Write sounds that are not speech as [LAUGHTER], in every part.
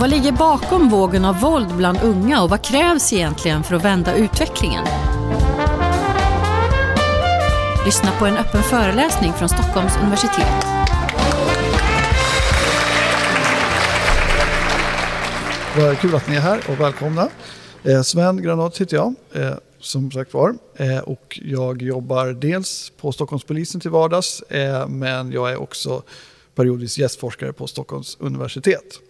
Vad ligger bakom vågen av våld bland unga och vad krävs egentligen för att vända utvecklingen? Lyssna på en öppen föreläsning från Stockholms universitet. Vad kul att ni är här och välkomna. Eh, Sven Granat heter jag, eh, som sagt var. Eh, och jag jobbar dels på Stockholmspolisen till vardags, men jag är också periodvis gästforskare på Stockholms universitet.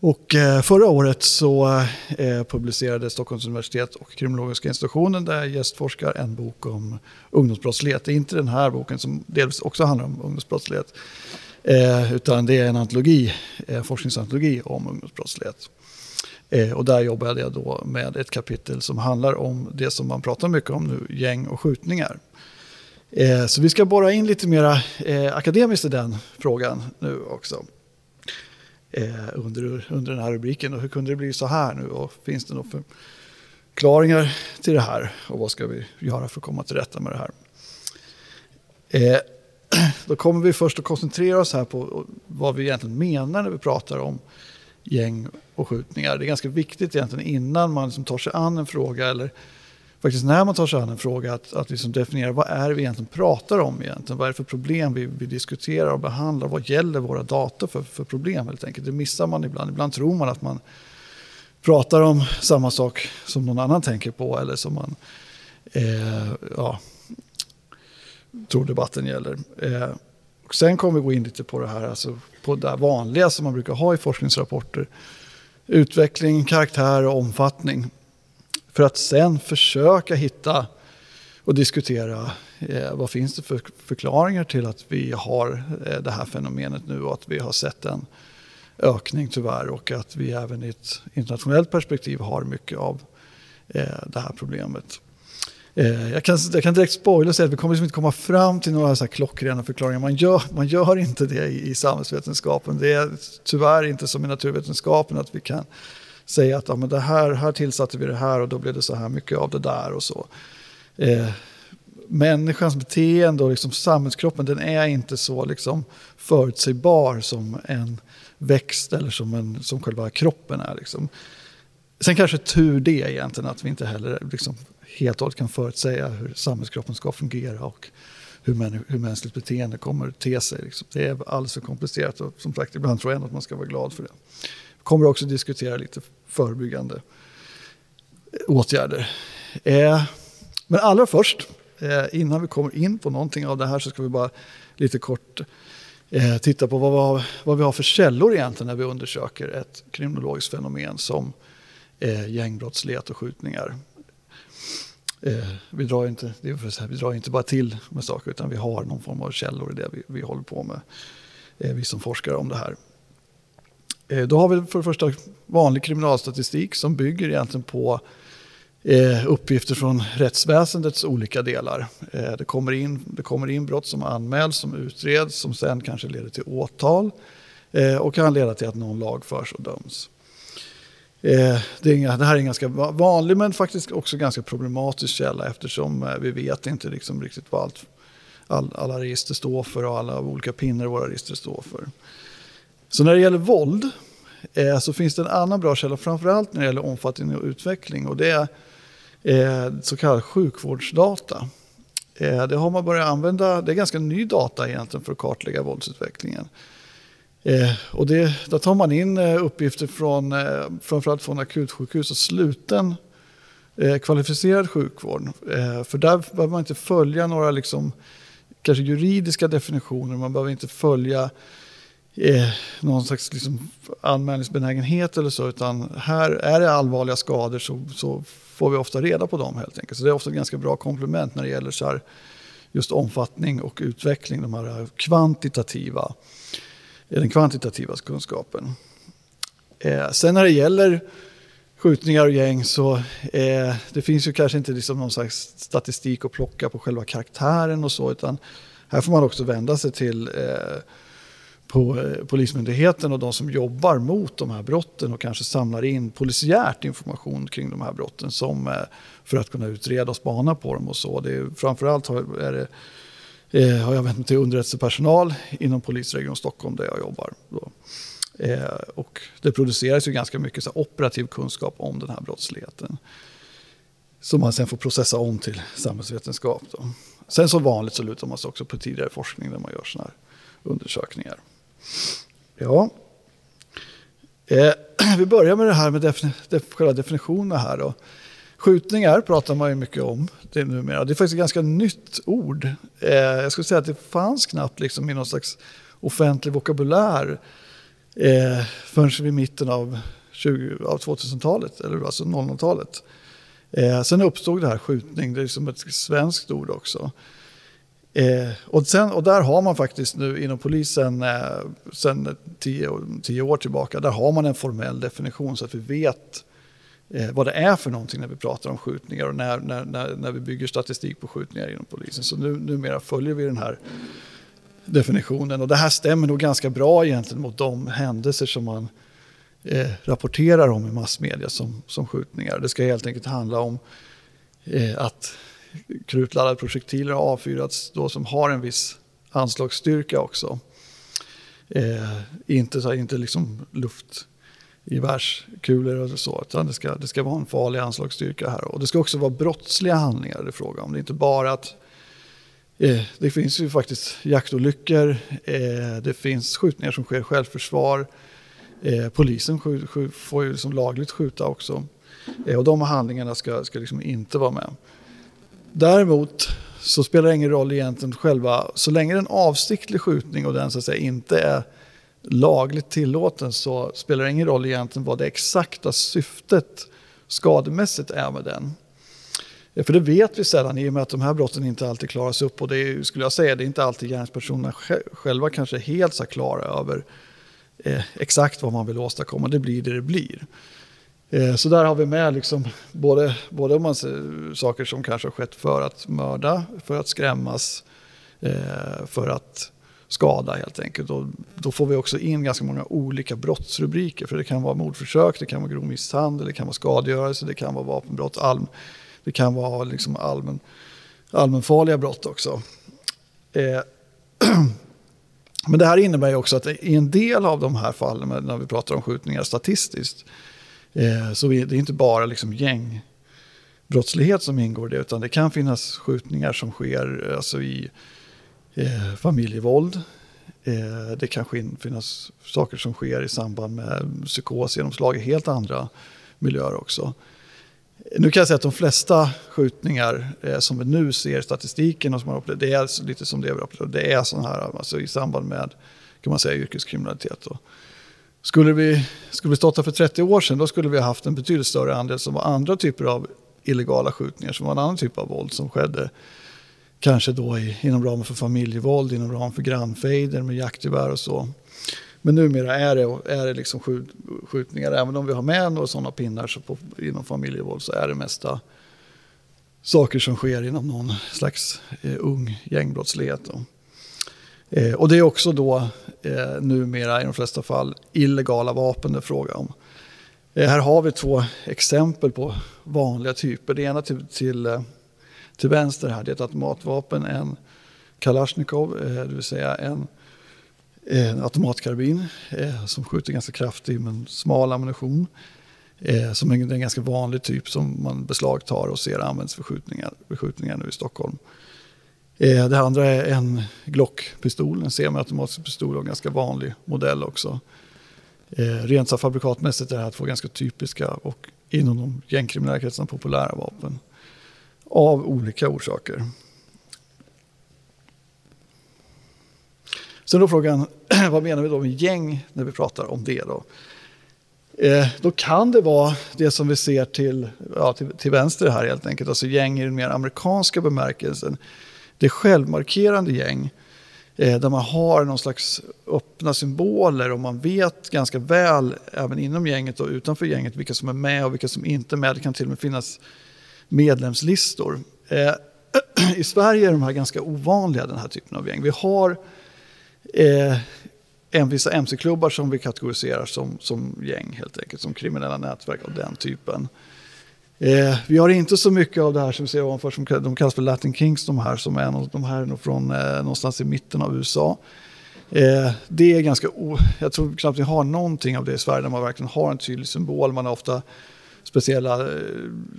Och eh, förra året så eh, publicerade Stockholms universitet och Kriminologiska institutionen där jag gästforskar en bok om ungdomsbrottslighet. Det är inte den här boken som delvis också handlar om ungdomsbrottslighet. Eh, utan det är en antologi, forskningsantologi om ungdomsbrottslighet. Och där jobbade jag då med ett kapitel som handlar om det som man pratar mycket om nu, gäng och skjutningar. Så vi ska borra in lite mer akademiskt i den frågan nu också. Eh, under, under den här rubriken. Och hur kunde det bli så här nu? Och finns det några förklaringar till det här? Och vad ska vi göra för att komma till rätta med det här? Eh, [CLEARS THROAT] då kommer vi först att koncentrera oss här på vad vi egentligen menar när vi pratar om gäng och skjutningar. Det är ganska viktigt egentligen innan man liksom tar sig an en fråga eller faktiskt när man tar sig an en fråga att, att liksom definiera vad är det vi egentligen pratar om egentligen. Vad är det för problem vi, vi diskuterar och behandlar? Vad gäller våra data för, för problem helt enkelt? Det missar man ibland. Ibland tror man att man pratar om samma sak som någon annan tänker på eller som man eh, ja, tror debatten gäller. Eh, och sen kommer vi gå in lite på det här, alltså på det vanliga som man brukar ha i forskningsrapporter. Utveckling, karaktär och omfattning. För att sen försöka hitta och diskutera eh, vad finns det för förklaringar till att vi har eh, det här fenomenet nu och att vi har sett en ökning tyvärr och att vi även i ett internationellt perspektiv har mycket av eh, det här problemet. Eh, jag, kan, jag kan direkt spoila och säga att vi kommer liksom inte komma fram till några så här klockrena förklaringar. Man gör, man gör inte det i, i samhällsvetenskapen. Det är tyvärr inte som i naturvetenskapen att vi kan säga att ja, men det här, här tillsatte vi det här och då blev det så här mycket av det där och så. Eh, människans beteende och liksom samhällskroppen den är inte så liksom förutsägbar som en växt eller som, en, som själva kroppen är. Liksom. Sen kanske tur det egentligen att vi inte heller liksom helt och hållet kan förutsäga hur samhällskroppen ska fungera och hur, män, hur mänskligt beteende kommer att te sig. Liksom. Det är alldeles för komplicerat och som sagt ibland tror jag ändå att man ska vara glad för det. Vi kommer också diskutera lite förebyggande åtgärder. Eh, men allra först, eh, innan vi kommer in på någonting av det här så ska vi bara lite kort eh, titta på vad vi, har, vad vi har för källor egentligen när vi undersöker ett kriminologiskt fenomen som eh, gängbrottslighet och skjutningar. Eh, vi, drar inte, det är här, vi drar inte bara till med saker utan vi har någon form av källor i det vi, vi håller på med. Eh, vi som forskar om det här. Eh, då har vi för det första vanlig kriminalstatistik som bygger egentligen på eh, uppgifter från rättsväsendets olika delar. Eh, det, kommer in, det kommer in brott som anmäls, som utreds, som sen kanske leder till åtal och kan leda till att någon lagförs och döms. Det, är, det, här är en ganska vanlig men faktiskt också ganska problematisk källa eftersom vi vet inte liksom riktigt vad allt, all, alla register står för och alla olika pinnar våra register står för. Så när det gäller våld eh, så finns det en annan bra källa, framförallt när det gäller omfattning och utveckling och det är eh, så kallad sjukvårdsdata. Eh, det har man börjat använda, det är ganska ny data egentligen för att kartlägga våldsutvecklingen. Eh, och det, där tar man in eh, uppgifter från eh, framförallt från akutsjukhus och sluten eh, kvalificerad sjukvård. Eh, för där behöver man inte följa några liksom, kanske juridiska definitioner, man behöver inte följa eh, någon slags liksom, anmälningsbenägenhet eller så, utan här är det allvarliga skador så, så får vi ofta reda på dem helt enkelt. Så det är ofta ett ganska bra komplement när det gäller så här, just omfattning och utveckling, de här kvantitativa eh, den kvantitativa kunskapen. Eh, sen när det gäller skjutningar och gäng så eh, det finns ju kanske inte liksom någon slags statistik att plocka på själva karaktären och så utan här får man också vända sig till eh, på eh, Polismyndigheten och de som jobbar mot de här brotten och kanske samlar in polisiärt information kring de här brotten som, eh, för att kunna utreda och spana på dem och så. Det är, framförallt är det eh, har jag vänt mig till underrättelsepersonal inom polisregion Stockholm där jag jobbar. Eh, och det produceras ju ganska mycket så operativ kunskap om den här brottsligheten. Som man sen får processa om till samhällsvetenskap. Då. Sen som vanligt så lutar man sig också på tidigare forskning där man gör sådana här undersökningar. Ja. Eh, [CLEARS THROAT] vi börjar med det här med defini def själva definitionen här. Då. Skjutningar pratar man ju mycket om det numera. Det är faktiskt ett ganska nytt ord. Eh, jag skulle säga att det fanns knappt liksom i någon slags offentlig vokabulär eh, förrän vid mitten av, av 2000-talet, eller alltså 00-talet. Eh, sen uppstod det här skjutning, det är som ett svenskt ord också. Eh, och, sen, och där har man faktiskt nu inom polisen eh, sen tio, tio, år tillbaka, där har man en formell definition så att vi vet eh, vad det är för någonting när vi pratar om skjutningar och när, när, när, när vi bygger statistik på skjutningar inom polisen. Så nu, numera följer vi den här definitionen och det här stämmer nog ganska bra egentligen mot de händelser som man eh, rapporterar om i massmedia som, som skjutningar. Det ska helt enkelt handla om eh, att krutladdade projektiler har avfyrats då som har en viss anslagsstyrka också. Eh, inte så, inte liksom luftgevärskulor och så, utan det ska, det ska vara en farlig anslagsstyrka här. Och det ska också vara brottsliga handlingar det är fråga om. Det är inte bara att eh, det finns ju faktiskt jaktolyckor, eh, det finns skjutningar som sker självförsvar, Eh, polisen får ju liksom lagligt skjuta också. Eh, och de handlingarna ska, ska liksom inte vara med. Däremot så spelar det ingen roll egentligen själva, så länge det är en avsiktlig skjutning och den så att säga inte är lagligt tillåten så spelar det ingen roll egentligen vad det exakta syftet skademässigt är med den. För det vet vi sällan i och med att de här brotten inte alltid klaras upp och det är, skulle jag säga, det är inte alltid gärningspersonerna själva kanske helt så klara över eh, exakt vad man vill åstadkomma. Det blir det det blir. Eh, så där har vi med liksom både, både om man ser, saker som kanske har skett för att mörda, för att skrämmas, eh, för att skada helt enkelt. Och då får vi också in ganska många olika brottsrubriker. För det kan vara mordförsök, det kan vara grov misshandel, det kan vara skadegörelse, det kan vara vapenbrott, allm, det kan vara liksom allmän, allmänfarliga brott också. Eh, [CLEARS THROAT] Men det här innebär ju också att i en del av de här fallen, när vi pratar om skjutningar statistiskt, eh, så är inte bara liksom gängbrottslighet som ingår i det, utan det kan finnas skjutningar som sker eh, alltså i eh, familjevåld. Eh, det kan finnas saker som sker i samband med psykosgenomslag i helt andra miljöer också. Nu kan jag säga att de flesta skjutningar eh, som vi nu ser i statistiken och som man upplevt, det är lite som det vi upplevt, det är sådana här alltså i samband med kan man säga, yrkeskriminalitet. Då. Skulle vi, skulle vi stått här för 30 år sedan då skulle vi ha haft en betydligt större andel som var andra typer av illegala skjutningar, som var en annan typ av våld som skedde kanske då i, inom ramen för familjevåld, inom ramen för grannfejder med jaktgevär och så. Men numera är det, är det liksom skjut, skjutningar. Även om vi har med några sådana pinnar så på, inom familjevåld så är det mesta saker som sker inom någon slags eh, ung gängbrottslighet. Eh, och det är också då eh, numera i de flesta fall illegala vapen det är fråga om. Eh, här har vi två exempel på vanliga typer. Det ena till, till, eh, till vänster här det är ett automatvapen, en Kalashnikov, eh, det vill säga en en automatkarbin eh, som skjuter ganska kraftig men smal ammunition. Eh, som är en ganska vanlig typ som man beslagtar och ser används för skjutningar, för skjutningar nu i Stockholm. Eh, det andra är en Glock-pistol, en semiautomatisk pistol och en ganska vanlig modell också. Eh, rent fabrikatmässigt är det här två ganska typiska och inom de gängkriminella kretsarna populära vapen. Av olika orsaker. Sen då frågan, [CLEARS THROAT] vad menar vi då med gäng när vi pratar om det då? Eh, då kan det vara det som vi ser till, ja, till, till, vänster här helt enkelt, alltså gäng i den mer amerikanska bemärkelsen. Det är självmarkerande gäng eh, där man har någon slags öppna symboler och man vet ganska väl även inom gänget och utanför gänget vilka som är med och vilka som inte är med. Det kan till och med finnas medlemslistor. Eh, [CLEARS THROAT] I Sverige är de här ganska ovanliga, den här typen av gäng. Vi har eh, vissa mc-klubbar som vi kategoriserar som, som gäng helt enkelt, som kriminella nätverk av den typen. Eh, vi har inte så mycket av det här som vi ser ovanför, som de kallas för Latin Kings, de här som är de här från eh, någonstans i mitten av USA. Eh, det är ganska, o, jag tror knappt vi har någonting av det i Sverige där man verkligen har en tydlig symbol. Man har ofta speciella, eh,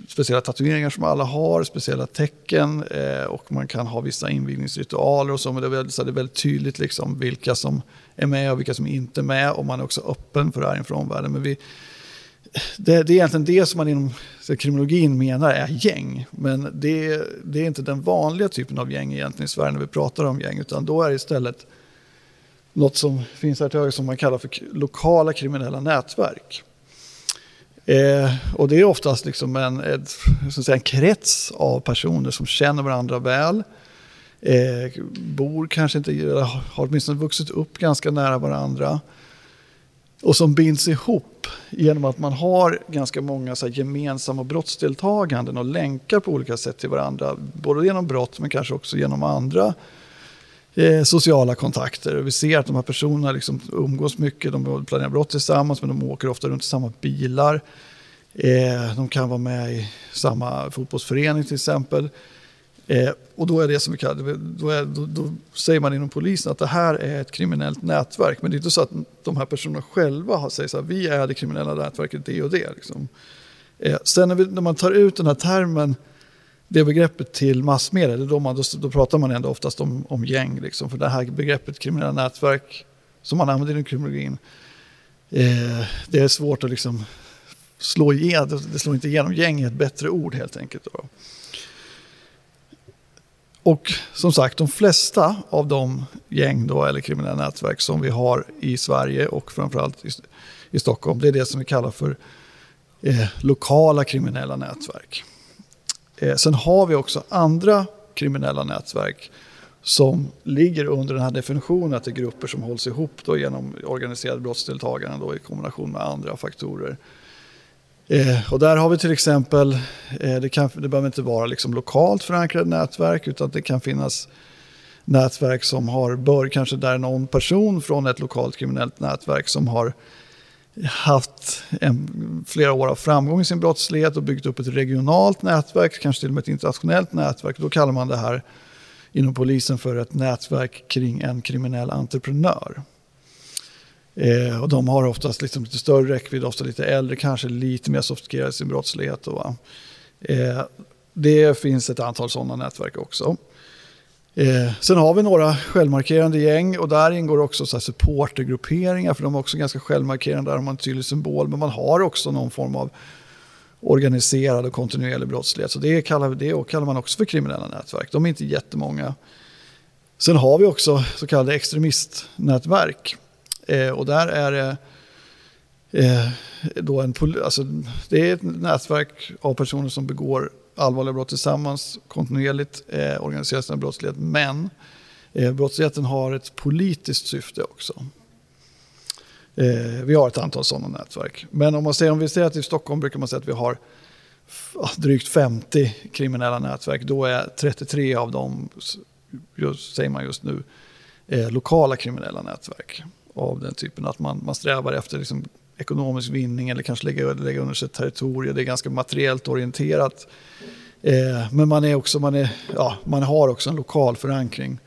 speciella tatueringar som alla har, speciella tecken eh, och man kan ha vissa invigningsritualer och så. Men det är väldigt, så det är väldigt tydligt liksom vilka som är med och vilka som inte är med och man är också öppen för det här inför omvärlden. Men vi, det, det, är egentligen det som man inom kriminologin menar är gäng. Men det, det, är inte den vanliga typen av gäng egentligen i Sverige när vi pratar om gäng. Utan då är det istället något som finns här till höger som man kallar för lokala kriminella nätverk. Eh, och det är oftast liksom en, ett, så att säga, en krets av personer som känner varandra väl. Eh, bor kanske inte, har åtminstone vuxit upp ganska nära varandra. Och som binds ihop genom att man har ganska många så gemensamma brottsdeltaganden och länkar på olika sätt till varandra. Både genom brott men kanske också genom andra eh, sociala kontakter. Vi ser att de här personerna liksom umgås mycket, de planerar brott tillsammans men de åker ofta runt i samma bilar. Eh, de kan vara med i samma fotbollsförening till exempel. Eh, och då är det som vi kallar då, är, då, då, säger man inom polisen att det här är ett kriminellt nätverk. Men det är inte så att de här personerna själva säger att vi är det kriminella nätverket det och det. Liksom. Eh, sen när, vi, när, man tar ut den här termen, det begreppet till massmedia, då, man, då, då pratar man ändå oftast om, om gäng. Liksom. För det här begreppet kriminella nätverk som man använder inom kriminologin, eh, det är svårt att liksom slå igenom, det slår inte igenom. Gäng är ett bättre ord helt enkelt. Då. Och som sagt, de flesta av de gäng då, eller kriminella nätverk som vi har i Sverige och framförallt i, i Stockholm, det är det som vi kallar för eh, lokala kriminella nätverk. Eh, sen har vi också andra kriminella nätverk som ligger under den här definitionen att det är grupper som hålls ihop då genom organiserade brottsdeltagande då i kombination med andra faktorer. Eh, och där har vi till exempel, eh, det, kan, det behöver inte vara liksom lokalt förankrade nätverk utan det kan finnas nätverk som har, bör kanske där någon person från ett lokalt kriminellt nätverk som har haft en, flera år av framgång i sin brottslighet och byggt upp ett regionalt nätverk, kanske till och med ett internationellt nätverk. Då kallar man det här inom polisen för ett nätverk kring en kriminell entreprenör. Eh, och de har oftast liksom lite större räckvidd, ofta lite äldre, kanske lite mer sofistikerade i sin brottslighet. Och, eh, det finns ett antal sådana nätverk också. Eh, sen har vi några självmarkerande gäng och där ingår också så supportergrupperingar för de är också ganska självmarkerande, där har man en tydlig symbol. Men man har också någon form av organiserad och kontinuerlig brottslighet. Så det kallar, det kallar man också för kriminella nätverk. De är inte jättemånga. Sen har vi också så kallade extremistnätverk. Eh, och där är det eh, då en, alltså, det är ett nätverk av personer som begår allvarliga brott tillsammans, kontinuerligt eh, organiserar sina brottslighet. Men eh, brottsligheten har ett politiskt syfte också. Eh, vi har ett antal sådana nätverk. Men om, man säger, om vi säger att i Stockholm brukar man säga att vi har drygt 50 kriminella nätverk. Då är 33 av dem, just, säger man just nu, eh, lokala kriminella nätverk av den typen. Att man, man strävar efter liksom ekonomisk vinning eller kanske lägga, lägga under sig ett territorium. Det är ganska materiellt orienterat. Eh, men man, är också, man, är, ja, man har också en lokal förankring.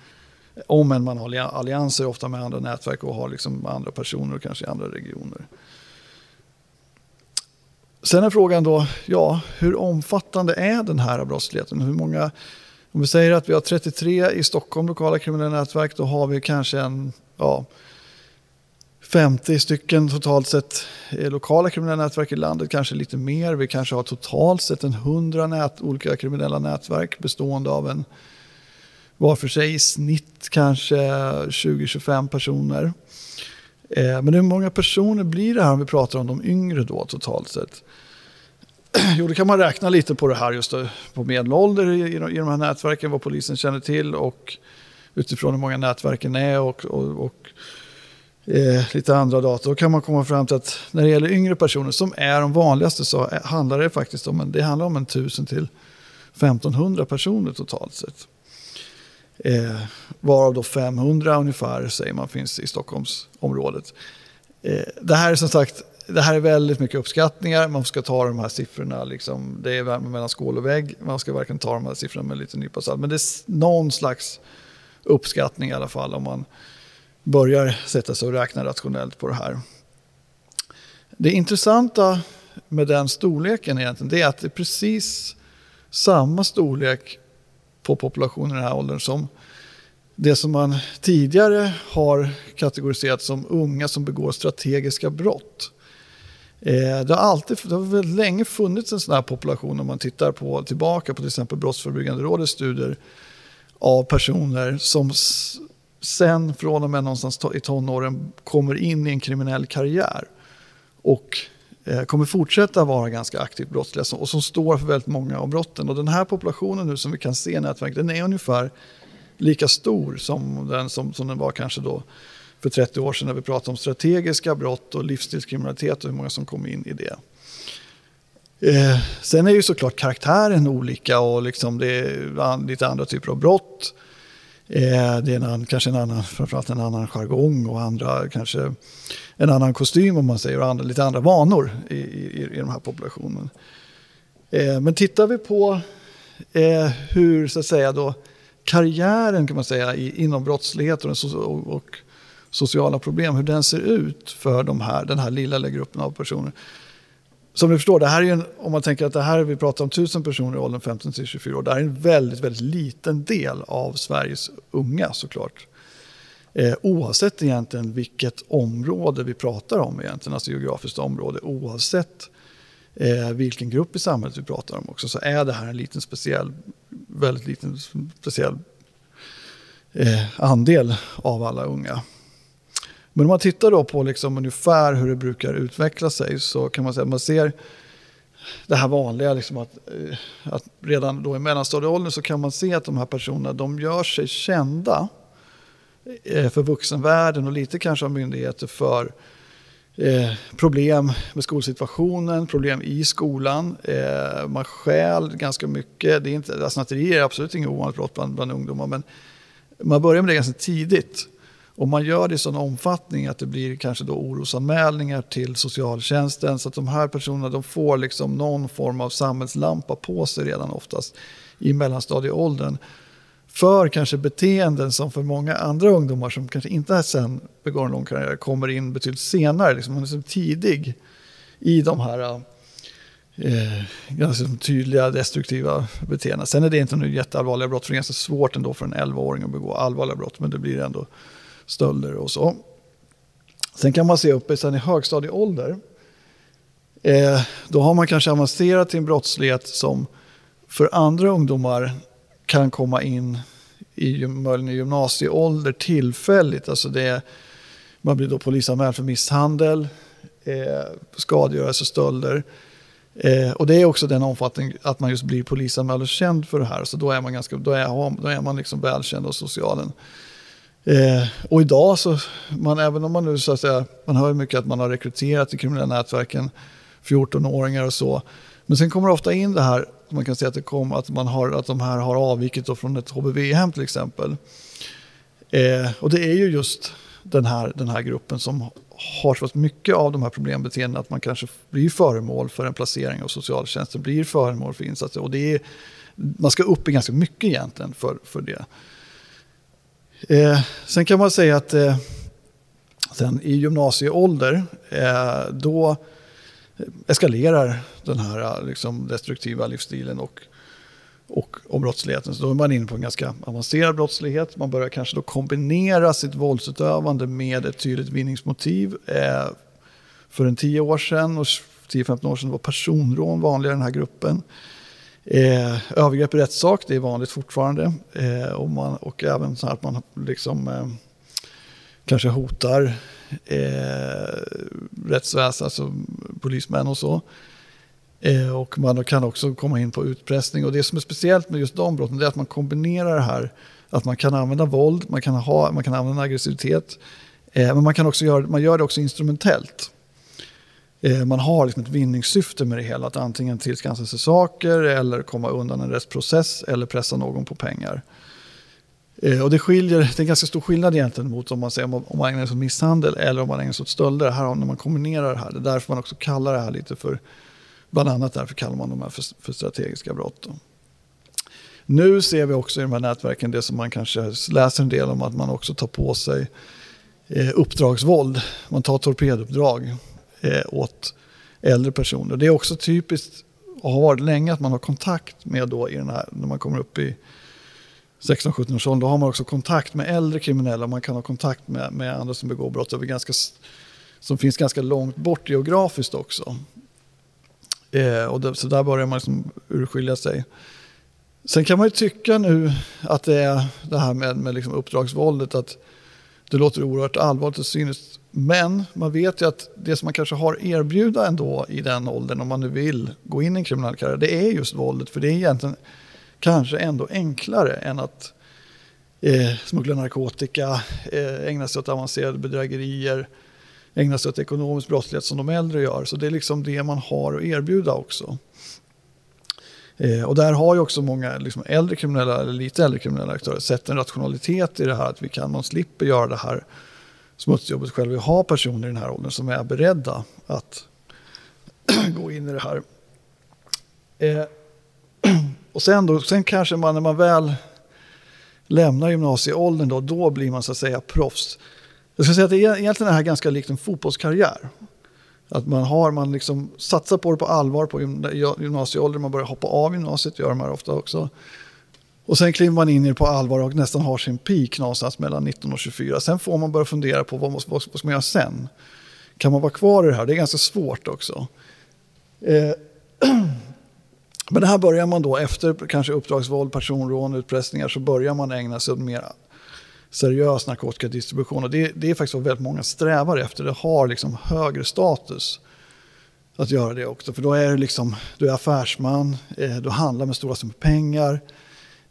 Om än man har allianser ofta med andra nätverk och har liksom andra personer och kanske i andra regioner. Sen är frågan då, ja, hur omfattande är den här brottsligheten? Hur många, om vi säger att vi har 33 i Stockholm lokala kriminella nätverk, då har vi kanske en, ja, 50 stycken totalt sett eh, lokala kriminella nätverk i landet, kanske lite mer. Vi kanske har totalt sett en 100 nät, olika kriminella nätverk bestående av en var för sig i snitt kanske 20-25 personer. Eh, men hur många personer blir det här om vi pratar om de yngre då totalt sett? [CLEARS THROAT] Jo, då kan man räkna lite på det här just då, på medelålder i, i, i de här nätverken, vad polisen känner till och utifrån hur många nätverken är och, och, och eh, lite andra data, då kan man komma fram till att när det gäller yngre personer, som är de vanligaste, så handlar det faktiskt om en, det handlar om en 1000 till 1500 personer totalt sett. Eh, varav då 500 ungefär säger man finns i Stockholmsområdet. Eh, det här är som sagt det här är väldigt mycket uppskattningar. Man ska ta de här siffrorna, liksom, det är mellan skål och vägg. Man ska verkligen ta de här siffrorna med lite nypa salt. Men det är någon slags uppskattning i alla fall om man börjar sätta sig och räkna rationellt på det här. Det intressanta med den storleken egentligen det är att det är precis samma storlek på populationen i den här åldern som det som man tidigare har kategoriserat som unga som begår strategiska brott. Eh, det har, alltid, det har väldigt länge funnits en sån här population om man tittar på, tillbaka på till exempel Brottsförebyggande rådets studier av personer som sen från och med någonstans i tonåren kommer in i en kriminell karriär och eh, kommer fortsätta vara ganska aktivt brottsliga och som står för väldigt många av brotten. Och den här populationen nu som vi kan se i nätverket den är ungefär lika stor som den, som, som den var kanske då för 30 år sedan när vi pratade om strategiska brott och livsstilskriminalitet och hur många som kom in i det. Eh, sen är ju såklart karaktären olika och liksom det är lite andra typer av brott. Eh, det är en, kanske en annan, framförallt en annan jargong och andra, kanske en annan kostym om man säger och andra, lite andra vanor i, i, i de här populationen. Eh, men tittar vi på eh, hur så att säga då karriären kan man säga i, inom brottslighet och, och, och, sociala problem, hur den ser ut för de här, den här lilla gruppen av personer. Som ni förstår, det här är en, om man tänker att det här vi pratar om tusen personer i åldern 15 till 24 år, det här är en väldigt, väldigt liten del av Sveriges unga såklart. Eh, oavsett egentligen vilket område vi pratar om egentligen, alltså geografiskt område, oavsett eh, vilken grupp i samhället vi pratar om också, så är det här en liten speciell, väldigt liten speciell eh, andel av alla unga. Men om man tittar då på liksom ungefär hur det brukar utveckla sig så kan man säga att man ser det här vanliga, liksom att, eh, att redan då i mellanstadieåldern så kan man se att de här personerna de gör sig kända eh, för vuxenvärlden och lite kanske av myndigheter för eh, problem med skolsituationen, problem i skolan. Eh, man stjäl ganska mycket. Det är inte, alltså, snatteri är absolut inget ovanligt brott bland, bland ungdomar men man börjar med det ganska tidigt. Och man gör det i sån omfattning att det blir kanske då orosanmälningar till socialtjänsten. Så att de här personerna de får liksom någon form av samhällslampa på sig redan oftast i mellanstadieåldern. För kanske beteenden som för många andra ungdomar som kanske inte sen begår en lång karriär kommer in betydligt senare. Liksom man är så tidig i de här eh, ganska tydliga destruktiva beteendena. Sen är det inte några jätteallvarliga brott, för det är ganska svårt ändå för en 11-åring att begå allvarliga brott, men det blir ändå stölder och så. Sen kan man se uppe sen i högstadieålder. Eh, då har man kanske avancerat till en brottslighet som för andra ungdomar kan komma in i, i gymnasieålder tillfälligt. Alltså det, man blir då polisanmäld för misshandel, eh, skadegörelse och stölder. Eh, och det är också den omfattning att man just blir polisanmäld och känd för det här. Så då är man, ganska, då är, då är man liksom välkänd av socialen. Eh, och idag så, man, även om man nu så att säga, man hör mycket att man har rekryterat till kriminella nätverken 14-åringar och så. Men sen kommer det ofta in det här, man kan säga att, det kom, att, man har, att de här har avvikit från ett HBV-hem till exempel. Eh, och det är ju just den här, den här gruppen som har så mycket av de här problembeteendena att man kanske blir föremål för en placering av socialtjänsten, blir föremål för insatser. Och det är, man ska upp i ganska mycket egentligen för, för det. Eh, sen kan man säga att eh, sen i gymnasieålder eh, då eskalerar den här eh, liksom, destruktiva livsstilen och, och, och brottsligheten. Så då är man inne på en ganska avancerad brottslighet. Man börjar kanske då kombinera sitt våldsutövande med ett tydligt vinningsmotiv. Eh, för en 10 år sedan och 10-15 år sedan var personrån vanligare i den här gruppen. Eh, övergrepp i rättssak, det är vanligt fortfarande. Eh, och, man, och även så att man liksom, eh, kanske hotar eh, rättsväsendet, alltså polismän och så. Eh, och man kan också komma in på utpressning. Och det som är speciellt med just de brotten är att man kombinerar det här. Att man kan använda våld, man kan, ha, man kan använda aggressivitet. Eh, men man, kan också göra, man gör det också instrumentellt. Eh, man har liksom ett vinningssyfte med det hela. Att antingen tillskansa sig saker eller komma undan en rättsprocess eller pressa någon på pengar. Eh, och det, skiljer, det är en ganska stor skillnad egentligen mot om man, säger, om man ägnar sig åt misshandel eller om man ägnar sig åt stölder. Här när man kombinerar det här. Det är därför man också kallar det här lite för, bland annat därför kallar man de här för, för strategiska brott. Då. Nu ser vi också i de här nätverken det som man kanske läser en del om att man också tar på sig eh, uppdragsvåld. Man tar torpeduppdrag eh, åt äldre personer. Det är också typiskt och har varit länge att man har kontakt med då i den här, när man kommer upp i 16-17 års ålder, då har man också kontakt med äldre kriminella. Man kan ha kontakt med, med andra som begår brott över ganska, som finns ganska långt bort geografiskt också. Eh, och det, så där börjar man liksom urskilja sig. Sen kan man ju tycka nu att det är det här med, med liksom uppdragsvåldet, att det låter oerhört allvarligt och cyniskt. Men man vet ju att det som man kanske har erbjuda ändå i den åldern, om man nu vill gå in i en kriminell karriär, det är just våldet. För det är egentligen kanske ändå enklare än att eh, smuggla narkotika, eh, ägna sig åt avancerade bedrägerier, ägna sig åt ekonomisk brottslighet som de äldre gör. Så det är liksom det man har att erbjuda också. Eh, och där har ju också många liksom äldre kriminella, eller lite äldre kriminella aktörer sett en rationalitet i det här att vi kan, man slipper göra det här smutsjobbet själv. Vi har personer i den här åldern som är beredda att [CLEARS THROAT] gå in i det här. Eh, [CLEARS THROAT] och sen, då, sen kanske man när man väl lämnar gymnasieåldern då, då blir man så att säga proffs. Jag ska säga att det är egentligen det här ganska likt en fotbollskarriär. Att man, har, man liksom satsar på det på allvar på gymnasieåldern, man börjar hoppa av gymnasiet, gör de här ofta också. Och sen kliver man in i det på allvar och nästan har sin peak någonstans mellan 19 och 24. Sen får man börja fundera på vad, vad, vad ska man göra sen? Kan man vara kvar i det här? Det är ganska svårt också. Eh, [CLEARS THROAT] men det här börjar man då efter kanske uppdragsvåld, personrån, utpressningar så börjar man ägna sig åt mer seriös narkotikadistribution. Och det, det är faktiskt vad väldigt många strävar efter. Det har liksom högre status att göra det också. För då är du, liksom, du är affärsman, eh, du handlar med stora summor pengar.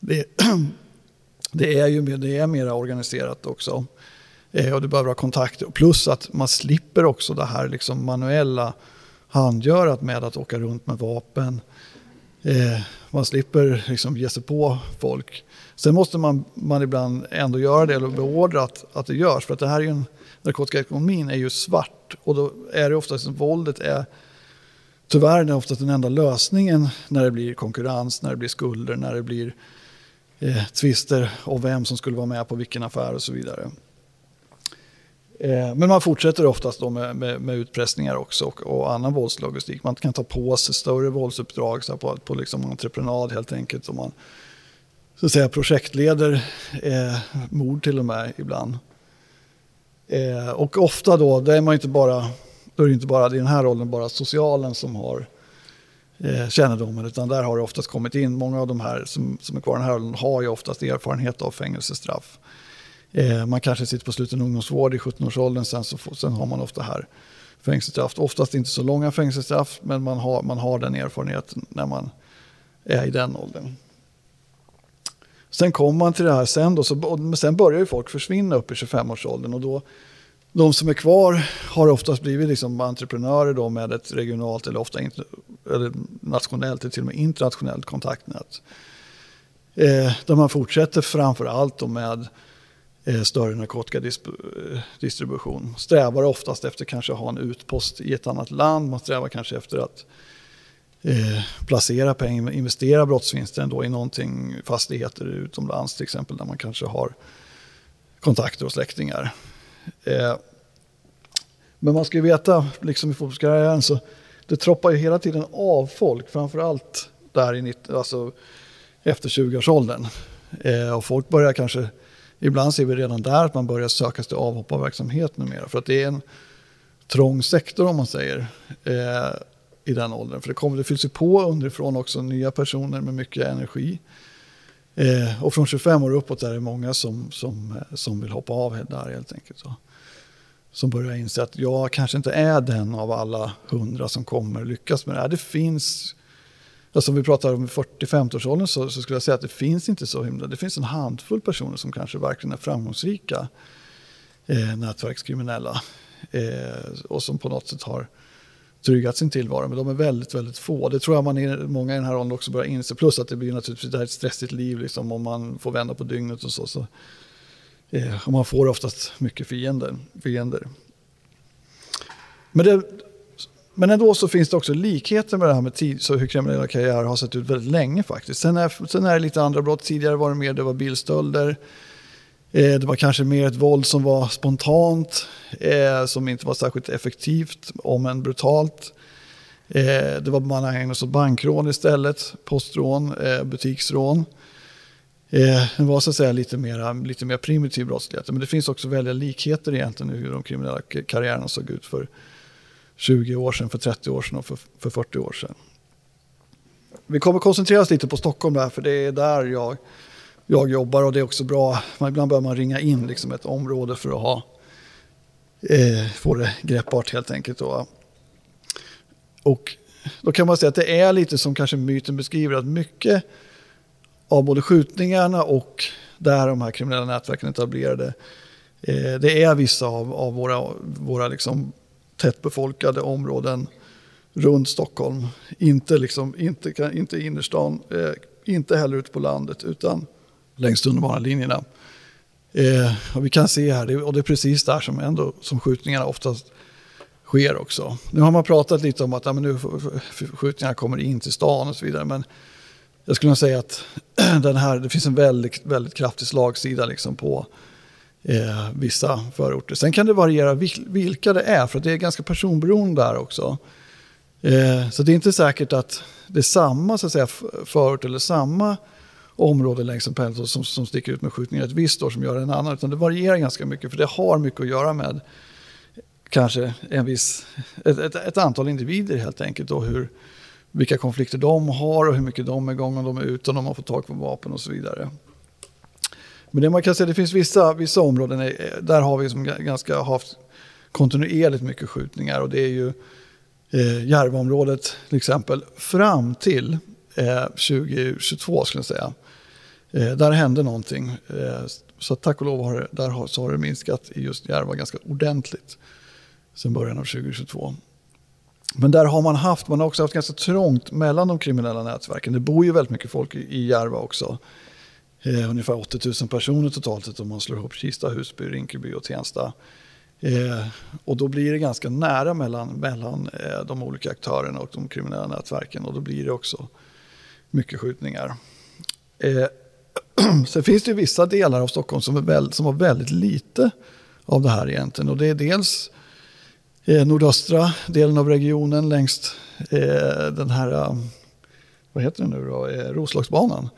Det, [CLEARS THROAT] det, är ju det är mer organiserat också. Eh, och du behöver ha kontakter. Plus att man slipper också det här liksom manuella handgörat med att åka runt med vapen. Eh, man slipper liksom ge sig på folk. Sen måste man, man ibland ändå göra det eller beordra att, att det görs. För att det här är ju en, narkotikaekonomin är ju svart och då är det oftast våldet är tyvärr är oftast den enda lösningen när det blir konkurrens, när det blir skulder, när det blir eh, tvister om vem som skulle vara med på vilken affär och så vidare. Eh, men man fortsätter oftast då med, med, med utpressningar också och, och, annan våldslogistik. Man kan ta på sig större våldsuppdrag så på, på liksom entreprenad helt enkelt. Och man så att säga, projektleder eh, mord till och med ibland. Eh, och ofta då, det är man inte bara, då är det inte bara i den här rollen bara socialen som har eh, kännedomen, utan där har det oftast kommit in, många av de här som, som är kvar i den här åldern har ju oftast erfarenhet av fängelsestraff. Eh, man kanske sitter på sluten ungdomsvård i 17-årsåldern, sen, så, sen har man ofta här fängelsestraff. Oftast inte så långa fängelsestraff, men man har, man har den erfarenheten när man är i den åldern. Sen kommer man till det här sen då, så, sen börjar ju folk försvinna upp i 25-årsåldern och då de som är kvar har oftast blivit liksom entreprenörer då med ett regionalt eller ofta inter, eller nationellt eller till och med internationellt kontaktnät. Eh, där man fortsätter framför allt med eh, större narkotikadistribution. Eh, strävar oftast efter kanske att ha en utpost i ett annat land. Man strävar kanske efter att eh, placera pengar, investera brottsvinsten då i någonting, fastigheter utomlands till exempel, där man kanske har kontakter och släktingar. Eh, men man ska ju veta, liksom i fotbollskarriären, så det troppar ju hela tiden av folk, framförallt där i 90, alltså efter 20-årsåldern. Eh, och folk börjar kanske, ibland ser vi redan där att man börjar söka sig till avhopparverksamhet numera. För att det är en trång sektor om man säger. Eh, i den åldern. För det, kommer, det fylls ju på underifrån också nya personer med mycket energi. Eh, och från 25 år uppåt är det många som, som, eh, som vill hoppa av där helt enkelt. Så. Som börjar inse att jag kanske inte är den av alla hundra som kommer lyckas med det här. Det finns, alltså om vi pratar om 40-50-årsåldern så, så skulle jag säga att det finns inte så himla, det finns en handfull personer som kanske verkligen är framgångsrika eh, nätverkskriminella. Eh, och som på något sätt har tryggat sin tillvaro. Men de är väldigt, väldigt få. Det tror jag man är, många i den här åldern också börjar inse. Plus att det blir naturligtvis det här ett stressigt liv liksom, om man får vända på dygnet och så. så eh, och man får oftast mycket fiender. fiender. Men, det, men ändå så finns det också likheter med det här med tid, så hur kriminella karriärer har sett ut väldigt länge faktiskt. Sen är, sen är det lite andra brott. Tidigare var det mer det var bilstölder. Eh, det var kanske mer ett våld som var spontant, eh, som inte var särskilt effektivt, om än brutalt. Eh, det var man ägnade sig åt bankrån istället, postrån, butiksrån. Det var så att säga lite mer, lite mer primitiv brottslighet. Men det finns också väldiga likheter egentligen i hur de kriminella karriärerna såg ut för 20 år sedan, för 30 år sedan och för, för 40 år sedan. Vi kommer koncentrera oss lite på Stockholm där, för det är där jag, jag jobbar och det är också bra. ibland behöver man ringa in liksom ett område för att ha, eh, få det greppbart helt enkelt. Då. Och då kan man säga att det är lite som kanske myten beskriver, att mycket av både skjutningarna och där de här kriminella nätverken etablerade, eh, det är vissa av, av våra, våra liksom tättbefolkade områden runt Stockholm. Inte, liksom, inte, inte innerstan, eh, inte heller ute på landet, utan längs tunnelbanelinjerna. Eh, och vi kan se här, och det är precis där som, ändå, som skjutningarna oftast sker också. Nu har man pratat lite om att ja, men nu skjutningarna kommer in till stan och så vidare. Men jag skulle säga att [CLEARS THROAT] den här, det finns en väldigt, väldigt kraftig slagsida liksom på eh, vissa förorter. Sen kan det variera vilka det är, för det är ganska personberoende där också. Eh, så det är inte säkert att det är samma så att säga, förort eller samma område längs en pendel som, som sticker ut med skjutningar ett visst år som gör en annan. Utan det varierar ganska mycket, för det har mycket att göra med kanske en viss, ett, ett, ett antal individer helt enkelt. Och hur, vilka konflikter de har och hur mycket de är igång, om de är ute, om de har fått tag på vapen och så vidare. Men det man kan säga, det finns vissa, vissa områden, eh, där har vi som ganska haft kontinuerligt mycket skjutningar och det är ju eh, Järvaområdet till exempel fram till eh, 2022 skulle jag säga. Eh, där hände någonting. Eh, så tack och lov har det, där har, så har det minskat i just Järva ganska ordentligt sen början av 2022. Men där har man haft, man har också haft ganska trångt mellan de kriminella nätverken. Det bor ju väldigt mycket folk i Järva också. Eh, ungefär 80 000 personer totalt sett om man slår ihop Kista, Husby, Rinkeby och Tensta. Eh, och då blir det ganska nära mellan, mellan eh, de olika aktörerna och de kriminella nätverken och då blir det också mycket skjutningar. Eh, [CLEARS THROAT] sen finns det vissa delar av Stockholm som, är väl, som har väldigt lite av det här egentligen och det är dels eh, nordöstra delen av regionen längs eh, den här, eh, vad heter det nu då, eh, Roslagsbanan.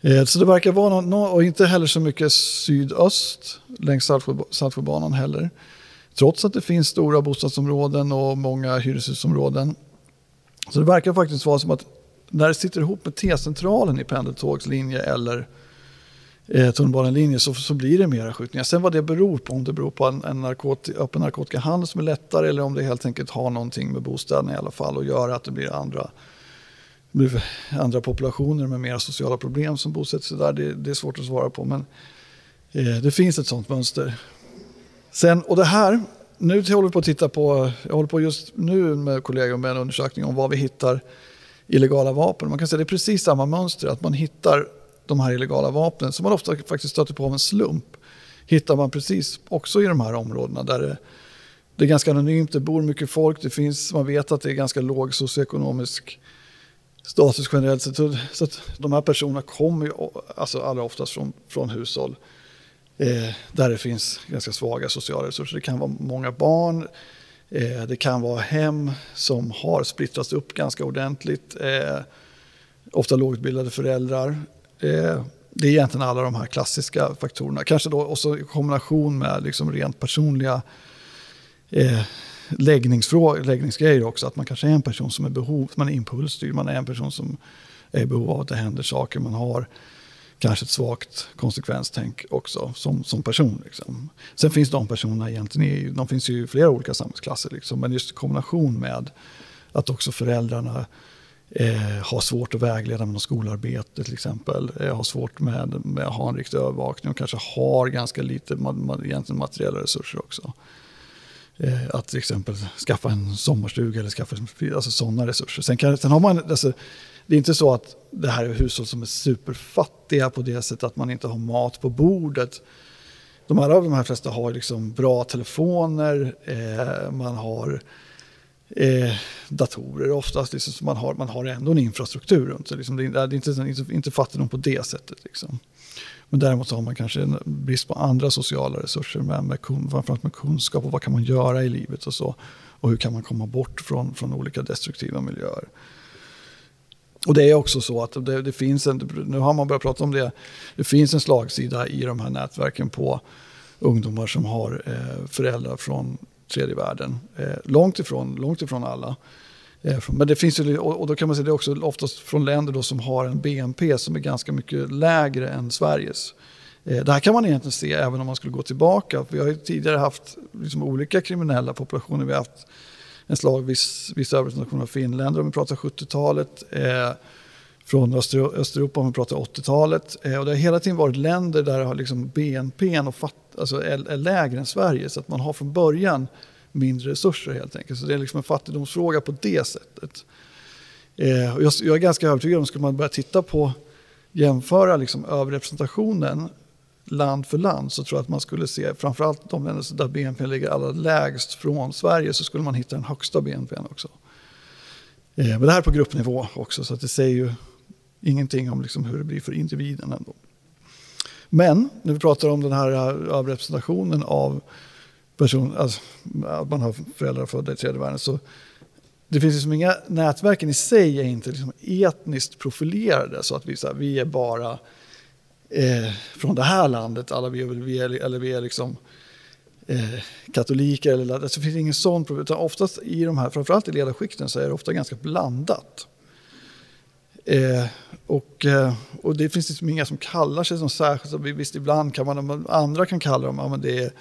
Eh, så det verkar vara någon, och inte heller så mycket sydöst längs Saltsjöbanan heller. Trots att det finns stora bostadsområden och många hyreshusområden. Så det verkar faktiskt vara som att när det sitter ihop med T-centralen i pendeltågslinje eller eh, tunnelbanelinje så, så blir det mera skjutningar. Sen vad det beror på, om det beror på en, en narkoti, öppen narkotikahandel som är lättare eller om det helt enkelt har någonting med bostäderna i alla fall och gör att det blir andra, blir andra populationer med mer sociala problem som bosätter sig där. Det, det är svårt att svara på men eh, det finns ett sånt mönster. Sen, och det här, nu håller vi på att titta på, jag håller på just nu med kollegor med en undersökning om vad vi hittar illegala vapen. Man kan säga att det är precis samma mönster, att man hittar de här illegala vapnen som man ofta faktiskt stöter på av en slump. Hittar man precis också i de här områdena där det, det är ganska anonymt, det bor mycket folk, det finns, man vet att det är ganska låg socioekonomisk status generellt sett. Så att de här personerna kommer ju alltså allra oftast från, från hushåll eh, där det finns ganska svaga sociala resurser. Det kan vara många barn, Eh, det kan vara hem som har splittrats upp ganska ordentligt. Eh, ofta lågutbildade föräldrar. Eh, det är egentligen alla de här klassiska faktorerna. Kanske då också i kombination med liksom rent personliga läggningsgrejer också. Att man kanske är en person som är behov, man är impulsstyrd, man är en person som är i behov av att det händer saker. Man har kanske ett svagt konsekvenstänk också som, som person. Liksom. Sen finns de personerna egentligen, de finns ju i flera olika samhällsklasser. Liksom, men just i kombination med att också föräldrarna eh, har svårt att vägleda med skolarbete till exempel. Eh, har svårt med, med att ha en riktig övervakning och kanske har ganska lite egentligen materiella resurser också. Eh, att till exempel skaffa en sommarstuga eller skaffa alltså sådana resurser. Sen, kan, sen har man, alltså, det är inte så att det här är hushåll som är superfattiga på det sättet att man inte har mat på bordet. De allra de här flesta har liksom bra telefoner, eh, man har eh, datorer oftast. Liksom, så man, har, man har ändå en infrastruktur runt sig. Liksom, det, är inte, inte, inte fattigdom på det sättet. Liksom. Men däremot så har man kanske en brist på andra sociala resurser, med, med, framförallt med kunskap och vad kan man göra i livet och så. Och hur kan man komma bort från, från olika destruktiva miljöer. Och det är också så att det, det, finns en, nu har man börjat prata om det, det finns en slagsida i de här nätverken på ungdomar som har eh, föräldrar från tredje världen. Eh, långt, ifrån, långt ifrån alla. Eh, men det finns ju, och då kan man säga det är också oftast från länder då som har en BNP som är ganska mycket lägre än Sveriges. Eh, det här kan man egentligen se även om man skulle gå tillbaka. Vi har ju tidigare haft liksom olika kriminella populationer. Vi har haft en slagvis viss överrepresentation av finländare om vi pratar 70-talet. Eh, från Östeuropa om vi pratar 80-talet. Eh, och det har hela tiden varit länder där liksom BNP och fatt, alltså är, är lägre än Sverige. Så att man har från början mindre resurser helt enkelt. Så det är liksom en fattigdomsfråga på det sättet. Eh, och jag, jag, är ganska övertygad om, att skulle man börja titta på, jämföra liksom överrepresentationen land för land så tror jag att man skulle se, framförallt de länder där BNP ligger allra lägst från Sverige, så skulle man hitta den högsta BNP också. Eh, men det här är på gruppnivå också, så att det säger ju ingenting om liksom hur det blir för individen ändå. Men när vi pratar om den här eh, överrepresentationen av person, alltså, att man har föräldrar födda i tredje världen, så det finns liksom inga, nätverken i sig är inte liksom etniskt profilerade så att vi, så här, vi är bara eh, från det här landet, alla vi, vi är, eller vi är liksom eh, katoliker. Eller, alltså, det finns ingen sån problem, utan oftast i de här, framförallt i ledarskikten så är det ofta ganska blandat. Eh, och, eh, och det finns liksom inga som kallar sig som särskilt, visst ibland kan man, andra kan kalla dem, ja, men det är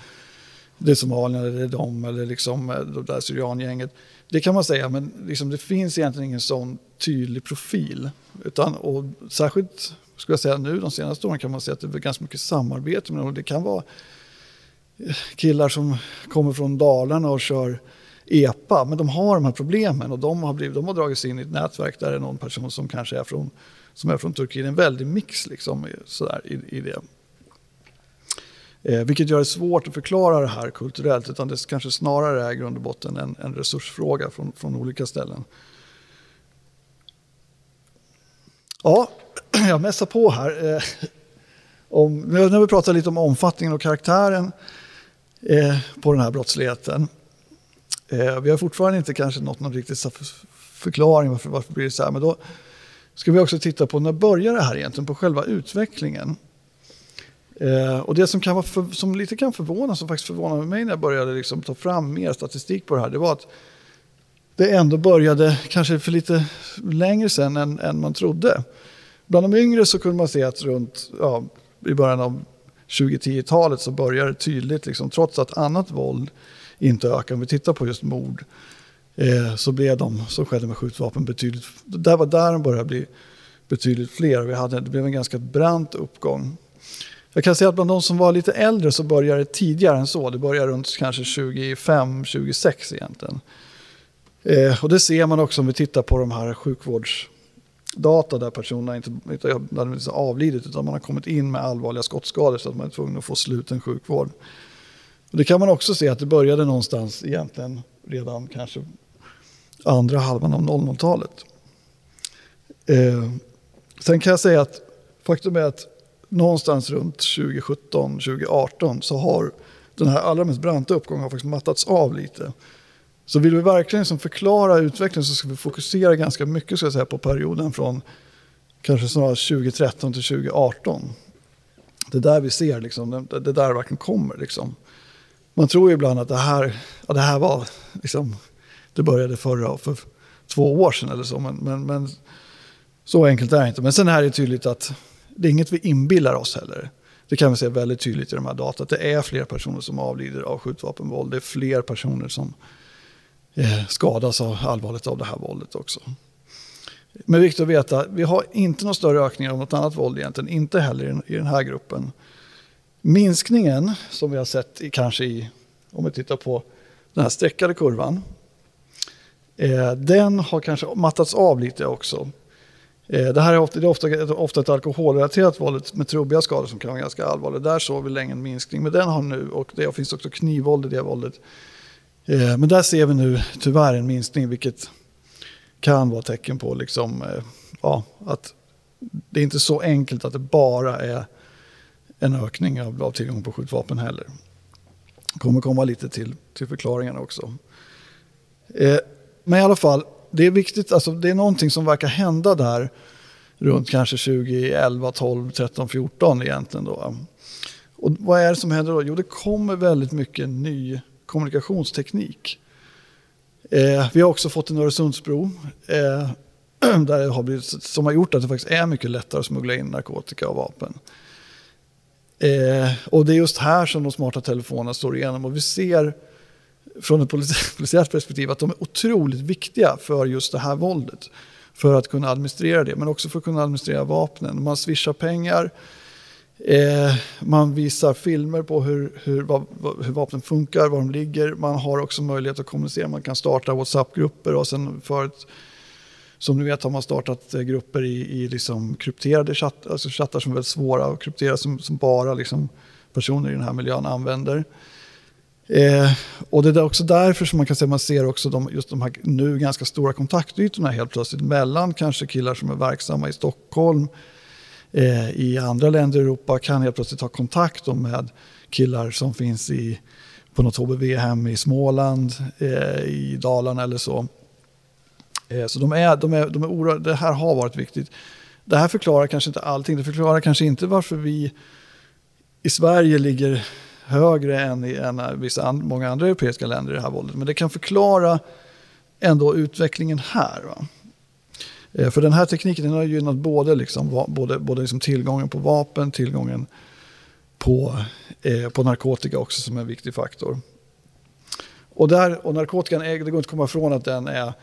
det är somalierna eller det är de eller liksom eh, det där syriangänget. Det kan man säga, men liksom det finns egentligen ingen sån tydlig profil. Utan, och särskilt skulle jag säga nu de senaste åren kan man säga att det är ganska mycket samarbete Men. Det kan vara killar som kommer från Dalarna och kör EPA, men de har de här problemen och de har, blivit, de har dragits in i ett nätverk där det är någon person som kanske är från, som är från Turkiet. En väldig mix liksom, sådär, i, i det. Eh, vilket gör det svårt att förklara det här kulturellt, utan det kanske snarare är i grund och botten en, en resursfråga från, från olika ställen. Ja, [CLEARS THROAT] jag mässar på här. Eh, om, nu har vi pratat lite om omfattningen och karaktären eh, på den här brottsligheten. Eh, vi har fortfarande inte kanske nått någon riktig förklaring varför, varför blir det så här. Men då ska vi också titta på när börjar det här egentligen, på själva utvecklingen. Eh, och det som, kan vara för, som lite kan förvåna, som faktiskt förvånade mig när jag började liksom ta fram mer statistik på det här, det var att det ändå började kanske för lite längre sedan än, än man trodde. Bland de yngre så kunde man se att runt ja, i början av 2010-talet så började det tydligt, liksom, trots att annat våld inte ökar, om vi tittar på just mord, eh, så blev de som skedde med skjutvapen betydligt, där var där de började bli betydligt fler. Vi hade, det blev en ganska brant uppgång. Jag kan säga att bland de som var lite äldre så började det tidigare än så. Det började runt kanske 25-26 egentligen. Eh, och det ser man också om vi tittar på de här sjukvårds data där personerna inte, inte har avlidit utan man har kommit in med allvarliga skottskador så att man är tvungen att få sluten sjukvård. Och det kan man också se att det började någonstans egentligen redan kanske andra halvan av 00-talet. Eh, sen kan jag säga att faktum är att någonstans runt 2017, 2018 så har den här allra mest branta uppgången faktiskt mattats av lite. Så vill vi verkligen liksom förklara utvecklingen så ska vi fokusera ganska mycket ska jag säga, på perioden från kanske snarare 2013 till 2018. Det är där vi ser, liksom, det, det där verkligen kommer. Liksom. Man tror ju ibland att det här, ja, det här var, liksom, det började förra, för två år sedan eller så. Men, men, men så enkelt är det inte. Men sen är det tydligt att det är inget vi inbillar oss heller. Det kan vi se väldigt tydligt i de här data. att Det är fler personer som avlider av skjutvapenvåld. Det är fler personer som eh, skadas av allvarligt av det här våldet också. Men viktigt att veta, vi har inte någon större ökning av något annat våld egentligen. Inte heller i den här gruppen. Minskningen som vi har sett i, kanske i, om vi tittar på den här streckade kurvan. Eh, den har kanske mattats av lite också. Eh, det här är ofta, det är ofta, ofta ett alkoholrelaterat våld med trubbiga skador som kan vara ganska allvarliga. Där såg vi länge en minskning, men den har nu, och det finns också knivvåld i det våldet, Eh, men där ser vi nu tyvärr en minskning, vilket kan vara tecken på liksom, eh, ja, att det är inte så enkelt att det bara är en ökning av, av tillgång på skjutvapen heller. Det kommer komma lite till, till förklaringarna också. Eh, men i alla fall, det är viktigt, alltså det är någonting som verkar hända där runt kanske 2011, 12, 13, 14 egentligen då. Och vad är det som händer då? Jo, det kommer väldigt mycket ny kommunikationsteknik. Eh, vi har också fått en Öresundsbro eh, [CLEARS THROAT] där har blivit, som har gjort att det faktiskt är mycket lättare att smuggla in narkotika och vapen. Eh, och det är just här som de smarta telefonerna står igenom och vi ser från ett [LAUGHS] polisiärt perspektiv att de är otroligt viktiga för just det här våldet. För att kunna administrera det, men också för att kunna administrera vapnen. Man swishar pengar, eh, man visar filmer på hur, hur, hur, vapnen funkar, var de ligger. Man har också möjlighet att kommunicera, man kan starta WhatsApp-grupper och sen förut som ni vet har man startat eh, grupper i, i liksom krypterade chatt, alltså chattar som är väldigt svåra att kryptera som, som bara liksom personer i den här miljön använder. Eh, och det är också därför som man kan se, man ser också de, just de här nu ganska stora kontaktytorna helt plötsligt mellan kanske killar som är verksamma i Stockholm, eh, i andra länder i Europa kan helt plötsligt ha kontakt med killar som finns i, på något HBV-hem i Småland, eh, i Dalarna eller så. Eh, så de är, de är, de är oroade. Det här har varit viktigt. Det här förklarar kanske inte allting. Det förklarar kanske inte varför vi i Sverige ligger högre än i än vissa and, många andra europeiska länder i det här våldet. Men det kan förklara ändå utvecklingen här. Va? Eh, för den här tekniken den har gynnat både, liksom, både, både liksom tillgången på vapen, tillgången på, eh, på narkotika också som en viktig faktor. Och, där, och narkotikan, är, det går inte att komma ifrån att den är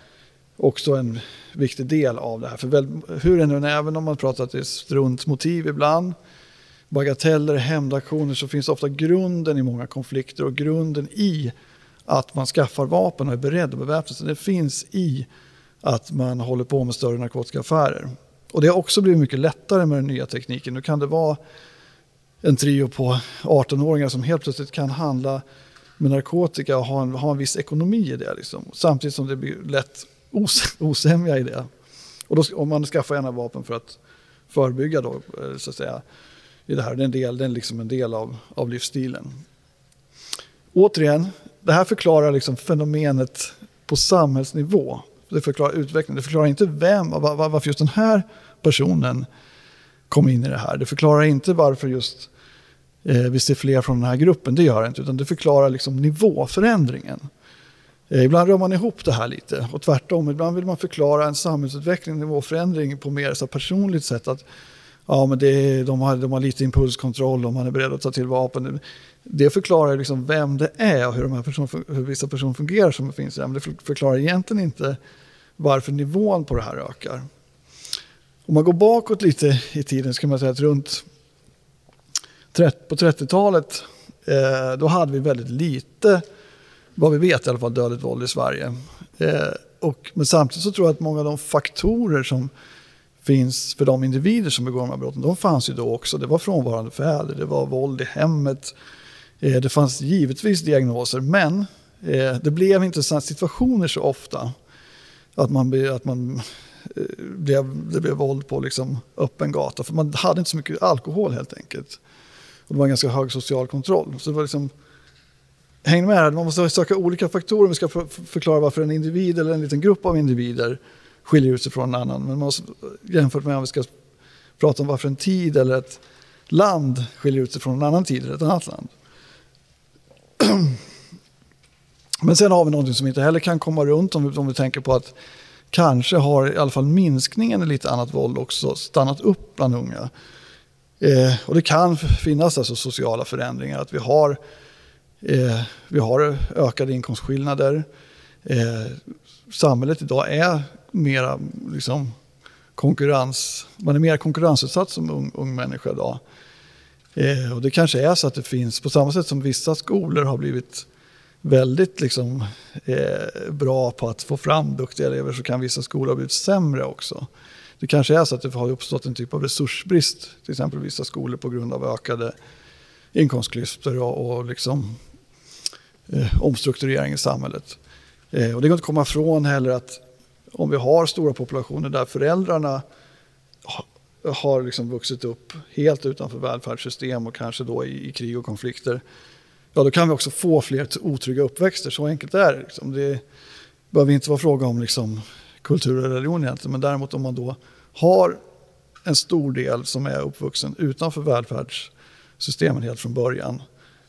också en viktig del av det här. För väl, hur det nu är, även om man pratar att det är struntmotiv ibland, bagateller, hämndaktioner, så finns ofta grunden i många konflikter och grunden i att man skaffar vapen och är beredd att beväpna sig. Det finns i att man håller på med större narkotikaaffärer. Och det har också blivit mycket lättare med den nya tekniken. Nu kan det vara en trio på 18-åringar som helt plötsligt kan handla med narkotika och ha en, ha en viss ekonomi i det. Liksom. Samtidigt som det blir lätt os [LAUGHS] osämja i det. Och då, om man skaffar gärna vapen för att förebygga då, eh, så att säga, i det här. Det är en del, det är liksom en del av, av livsstilen. Återigen, det här förklarar liksom fenomenet på samhällsnivå. Det förklarar utvecklingen. Det förklarar inte vem, varför just den här personen kom in i det här. Det förklarar inte varför just eh, vi ser fler från den här gruppen. Det gör det inte. Utan det förklarar liksom nivåförändringen. Eh, ibland rör man ihop det här lite och tvärtom. Ibland vill man förklara en samhällsutveckling, en nivåförändring på mer så personligt sätt. Att, ja, men det, de, har, de har lite impulskontroll och man är beredd att ta till vapen. Det förklarar liksom vem det är och hur, de här person, hur vissa personer fungerar som finns där. Men det förklarar egentligen inte varför nivån på det här ökar. Om man går bakåt lite i tiden så kan man säga att runt på 30-talet eh, då hade vi väldigt lite vad vi vet i alla fall, dödligt våld i Sverige. Eh, och, men samtidigt så tror jag att många av de faktorer som finns för de individer som begår de här brotten, de fanns ju då också. Det var frånvarande fäder, det var våld i hemmet, eh, det fanns givetvis diagnoser, men eh, det blev inte sådana situationer så ofta. Att man, att man eh, blev, det blev våld på liksom öppen gata, för man hade inte så mycket alkohol helt enkelt. Och det var en ganska hög social kontroll. Så det var liksom Häng med här, man måste söka olika faktorer om vi ska förklara varför en individ eller en liten grupp av individer skiljer ut sig från en annan. Men man måste, jämfört med om vi ska prata om varför en tid eller ett land skiljer ut sig från en annan tid eller ett annat land. [CLEARS THROAT] Men sen har vi någonting som inte heller kan komma runt om vi, om vi tänker på att kanske har i alla fall minskningen i lite annat våld också stannat upp bland unga. Eh, och det kan finnas alltså sociala förändringar, att vi har Eh, vi har ökade inkomstskillnader. Eh, samhället idag är mera liksom, konkurrens, man är mer konkurrensutsatt som ung, ung människa idag. Eh, och det kanske är så att det finns, på samma sätt som vissa skolor har blivit väldigt liksom, eh, bra på att få fram duktiga elever så kan vissa skolor ha blivit sämre också. Det kanske är så att det har uppstått en typ av resursbrist, till exempel vissa skolor på grund av ökade inkomstklyftor och, och liksom eh, omstrukturering i samhället. Eh, och det går inte att komma ifrån heller att om vi har stora populationer där föräldrarna har liksom vuxit upp helt utanför välfärdssystem och kanske då i, i, krig och konflikter. Ja, då kan vi också få fler otrygga uppväxter. Så enkelt är det. Liksom. Det behöver inte vara fråga om liksom, kultur och religion egentligen. Men däremot om man då har en stor del som är uppvuxen utanför välfärdssystemen helt från början.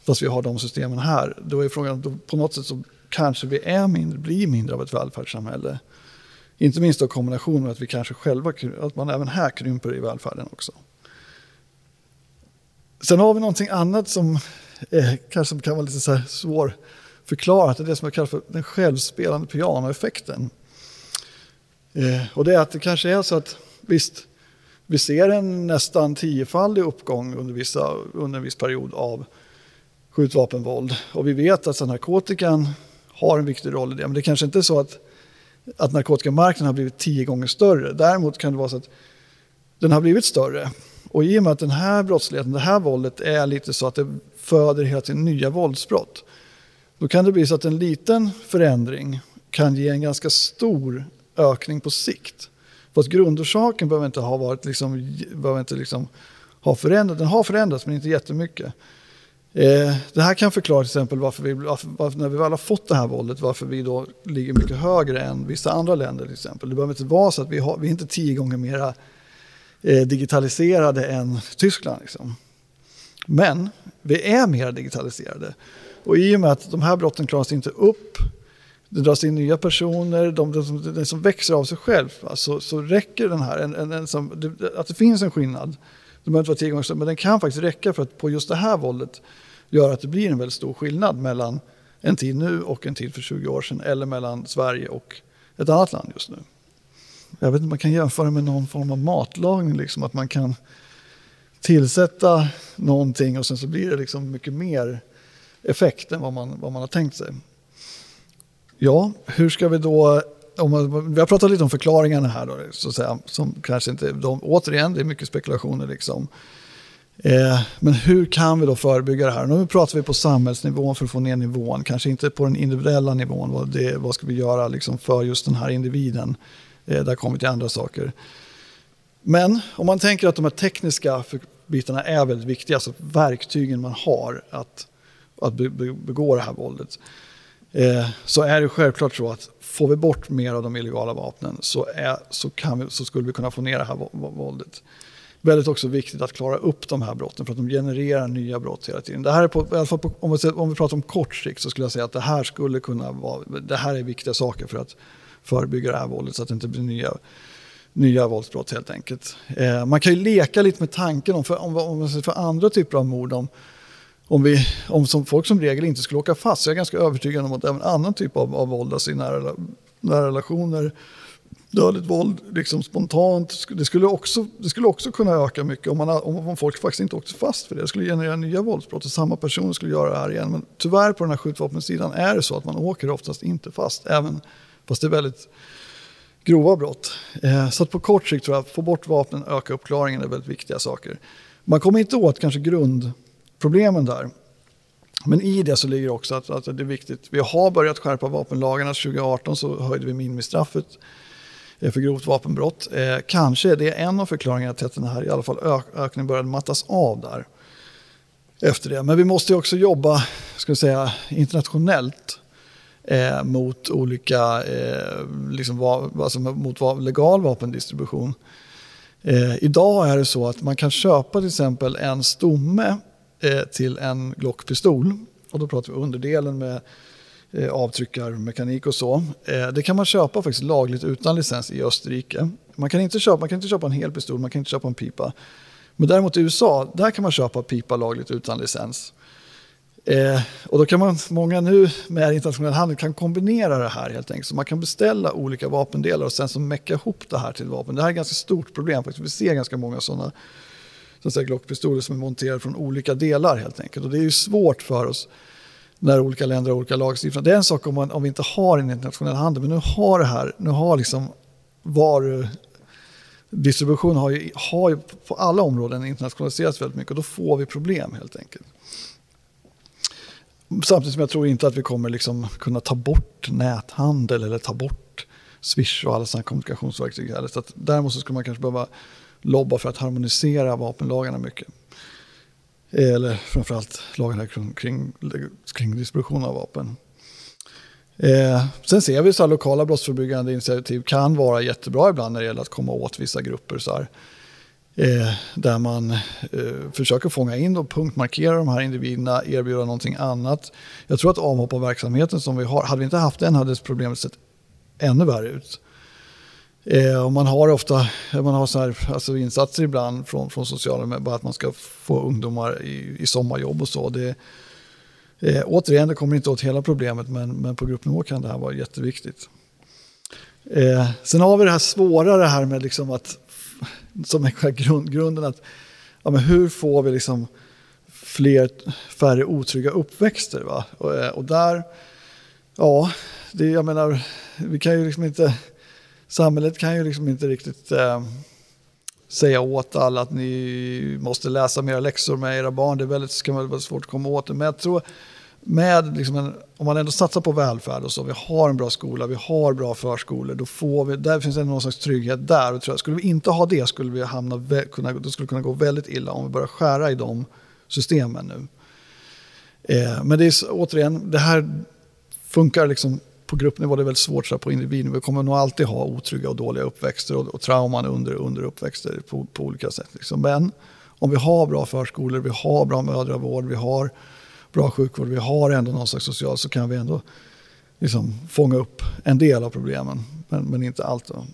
Fast vi har de systemen här. Då är frågan, då på något sätt så kanske vi är mindre, blir mindre av ett välfärdssamhälle. Inte minst i kombination med att vi kanske själva, att man även här krymper i välfärden också. Sen har vi någonting annat som eh, kanske kan vara lite så här svårförklarat. Det är det som jag kallar för den självspelande pianoeffekten. Eh, och det är att det kanske är så att visst, vi ser en nästan tiofaldig uppgång under, vissa, under en viss period av skjutvapenvåld. Och vi vet att narkotikan har en viktig roll i det. Men det kanske inte är så att, att narkotikamarknaden har blivit tio gånger större. Däremot kan det vara så att den har blivit större. Och i och med att den här brottsligheten, det här våldet är lite så att det föder hela tiden nya våldsbrott. Då kan det bli så att en liten förändring kan ge en ganska stor ökning på sikt. Fast grundorsaken behöver inte ha varit liksom, behöver inte liksom ha förändrats. Den har förändrats men inte jättemycket. Eh, det här kan förklara till exempel varför vi, varför, när vi väl har fått det här våldet, varför vi då ligger mycket högre än vissa andra länder till exempel. Det behöver inte vara så att vi, har, vi är inte tio gånger mera eh, digitaliserade än Tyskland. Liksom. Men vi är mer digitaliserade. Och i och med att de här brotten klaras inte upp, det dras in nya personer, de, de, de som växer av sig själv, alltså, så räcker den här, en, en, en som, att det finns en skillnad det behöver inte vara tio gånger större, men den kan faktiskt räcka för att på just det här våldet göra att det blir en väldigt stor skillnad mellan en tid nu och en tid för 20 år sedan eller mellan Sverige och ett annat land just nu. Jag vet inte, man kan jämföra med någon form av matlagning, liksom, att man kan tillsätta någonting och sen så blir det liksom mycket mer effekt än vad man, vad man har tänkt sig. Ja, hur ska vi då om man, vi har pratat lite om förklaringarna här då, så att säga, som kanske inte, de, återigen, det är mycket spekulationer liksom. Eh, men hur kan vi då förebygga det här? Nu pratar vi på samhällsnivån för att få ner nivån, kanske inte på den individuella nivån. Vad, det, vad ska vi göra liksom för just den här individen? Eh, där kommer vi till andra saker. Men om man tänker att de här tekniska bitarna är väldigt viktiga, alltså verktygen man har att, att begå det här våldet. Eh, så är det självklart så att får vi bort mer av de illegala vapnen så, är, så, kan vi, så skulle vi kunna få ner det här våldet. Väldigt också viktigt att klara upp de här brotten för att de genererar nya brott hela tiden. Det här är på, i alla fall på, om, vi, om vi pratar om kort sikt så skulle jag säga att det här skulle kunna vara, det här är viktiga saker för att förebygga det här våldet så att det inte blir nya, nya våldsbrott helt enkelt. Eh, man kan ju leka lite med tanken om, för, om, om, för andra typer av mord, om, om, vi, om som folk som regel inte skulle åka fast. Så jag är ganska övertygad om att även annan typ av, av våld, alltså i nära, nära relationer, dödligt våld, liksom spontant, det skulle, också, det skulle också kunna öka mycket om, man, om, om folk faktiskt inte åkte fast för det. Det skulle generera nya våldsbrott och samma personer skulle göra det här igen. Men tyvärr på den här skjutvapensidan är det så att man åker oftast inte fast, även fast det är väldigt grova brott. Eh, så att på kort sikt tror jag att få bort vapnen, öka uppklaringen är väldigt viktiga saker. Man kommer inte åt kanske grundproblemen där. Men i det så ligger också att, att det är viktigt. Vi har börjat skärpa vapenlagarna. 2018 så höjde vi minimistraffet eh, för grovt vapenbrott. Eh, kanske är det en av förklaringarna till att den här i alla fall ök ökningen började mattas av där. Efter det. Men vi måste också jobba ska säga, internationellt eh, mot olika, eh, liksom, va, alltså mot va, legal vapendistribution. Eh, idag är det så att man kan köpa till exempel en stomme eh, till en Glockpistol. Och då pratar vi underdelen med eh, avtryckarmekanik och så. Eh, det kan man köpa faktiskt lagligt utan licens i Österrike. Man kan, inte köpa, man kan inte köpa en hel pistol, man kan inte köpa en pipa. Men däremot i USA, där kan man köpa pipa lagligt utan licens. Eh, och då kan man, många nu med internationell handel kan kombinera det här helt enkelt. Så man kan beställa olika vapendelar och sen så mecka ihop det här till vapen. Det här är ett ganska stort problem faktiskt. Vi ser ganska många sådana så säga, Glockpistoler som är monterade från olika delar helt enkelt. Och det är ju svårt för oss när olika länder har olika lagstiftningar. Det är en sak om, man, om vi inte har en internationell handel, men nu har det här, nu har liksom varu distribution har ju, har ju på alla områden internationaliserats väldigt mycket och då får vi problem helt enkelt. Samtidigt som jag tror inte att vi kommer liksom kunna ta bort näthandel eller ta bort Swish och alla sådana kommunikationsverktyg. Så att däremot så skulle man kanske behöva lobba för att harmonisera vapenlagarna mycket. Eller framförallt lagarna kring, kring, kring distribution av vapen. Eh, sen ser vi så att lokala brottsförebyggande initiativ kan vara jättebra ibland när det gäller att komma åt vissa grupper. Så här, eh, där man eh, försöker fånga in och punktmarkera de här individerna, erbjuda någonting annat. Jag tror att avhopparverksamheten som vi har, hade vi inte haft den hade problemet sett ännu värre ut. Eh, och man har ofta man har så här, alltså insatser ibland från, från sociala med bara att man ska få ungdomar i, i sommarjobb och så. Det, eh, återigen, det kommer inte åt hela problemet men, men på gruppnivå kan det här vara jätteviktigt. Eh, sen har vi det här svårare här med liksom att, som är grund, grunden att ja, men hur får vi liksom fler, färre otrygga uppväxter? Va? Och, eh, och där, ja, det, jag menar, vi kan ju liksom inte samhället kan ju liksom inte riktigt eh, säga åt alla att ni måste läsa mera läxor med era barn. Det är väldigt, ska vara svårt att komma åt det. Men jag tror med liksom en, om man ändå satsar på välfärd och så, vi har en bra skola, vi har bra förskolor, då får vi, där finns det någon slags trygghet där. Och tror jag, skulle vi inte ha det skulle vi hamna, kunna, det skulle kunna gå väldigt illa om vi börjar skära i de systemen nu. Eh, men det är återigen, det här funkar liksom på gruppnivå det är väldigt svårt, så på individnivå. Vi kommer nog alltid ha otrygga och dåliga uppväxter och, och trauman under, under uppväxter på, på olika sätt. Liksom. Men om vi har bra förskolor, vi har bra mödravård, vi har bra sjukvård, vi har ändå någon slags social så kan vi ändå liksom fånga upp en del av problemen, men, men inte allt. Då.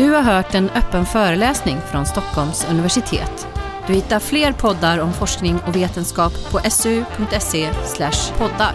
Du har hört en öppen föreläsning från Stockholms universitet. Du hittar fler poddar om forskning och vetenskap på su.se poddar.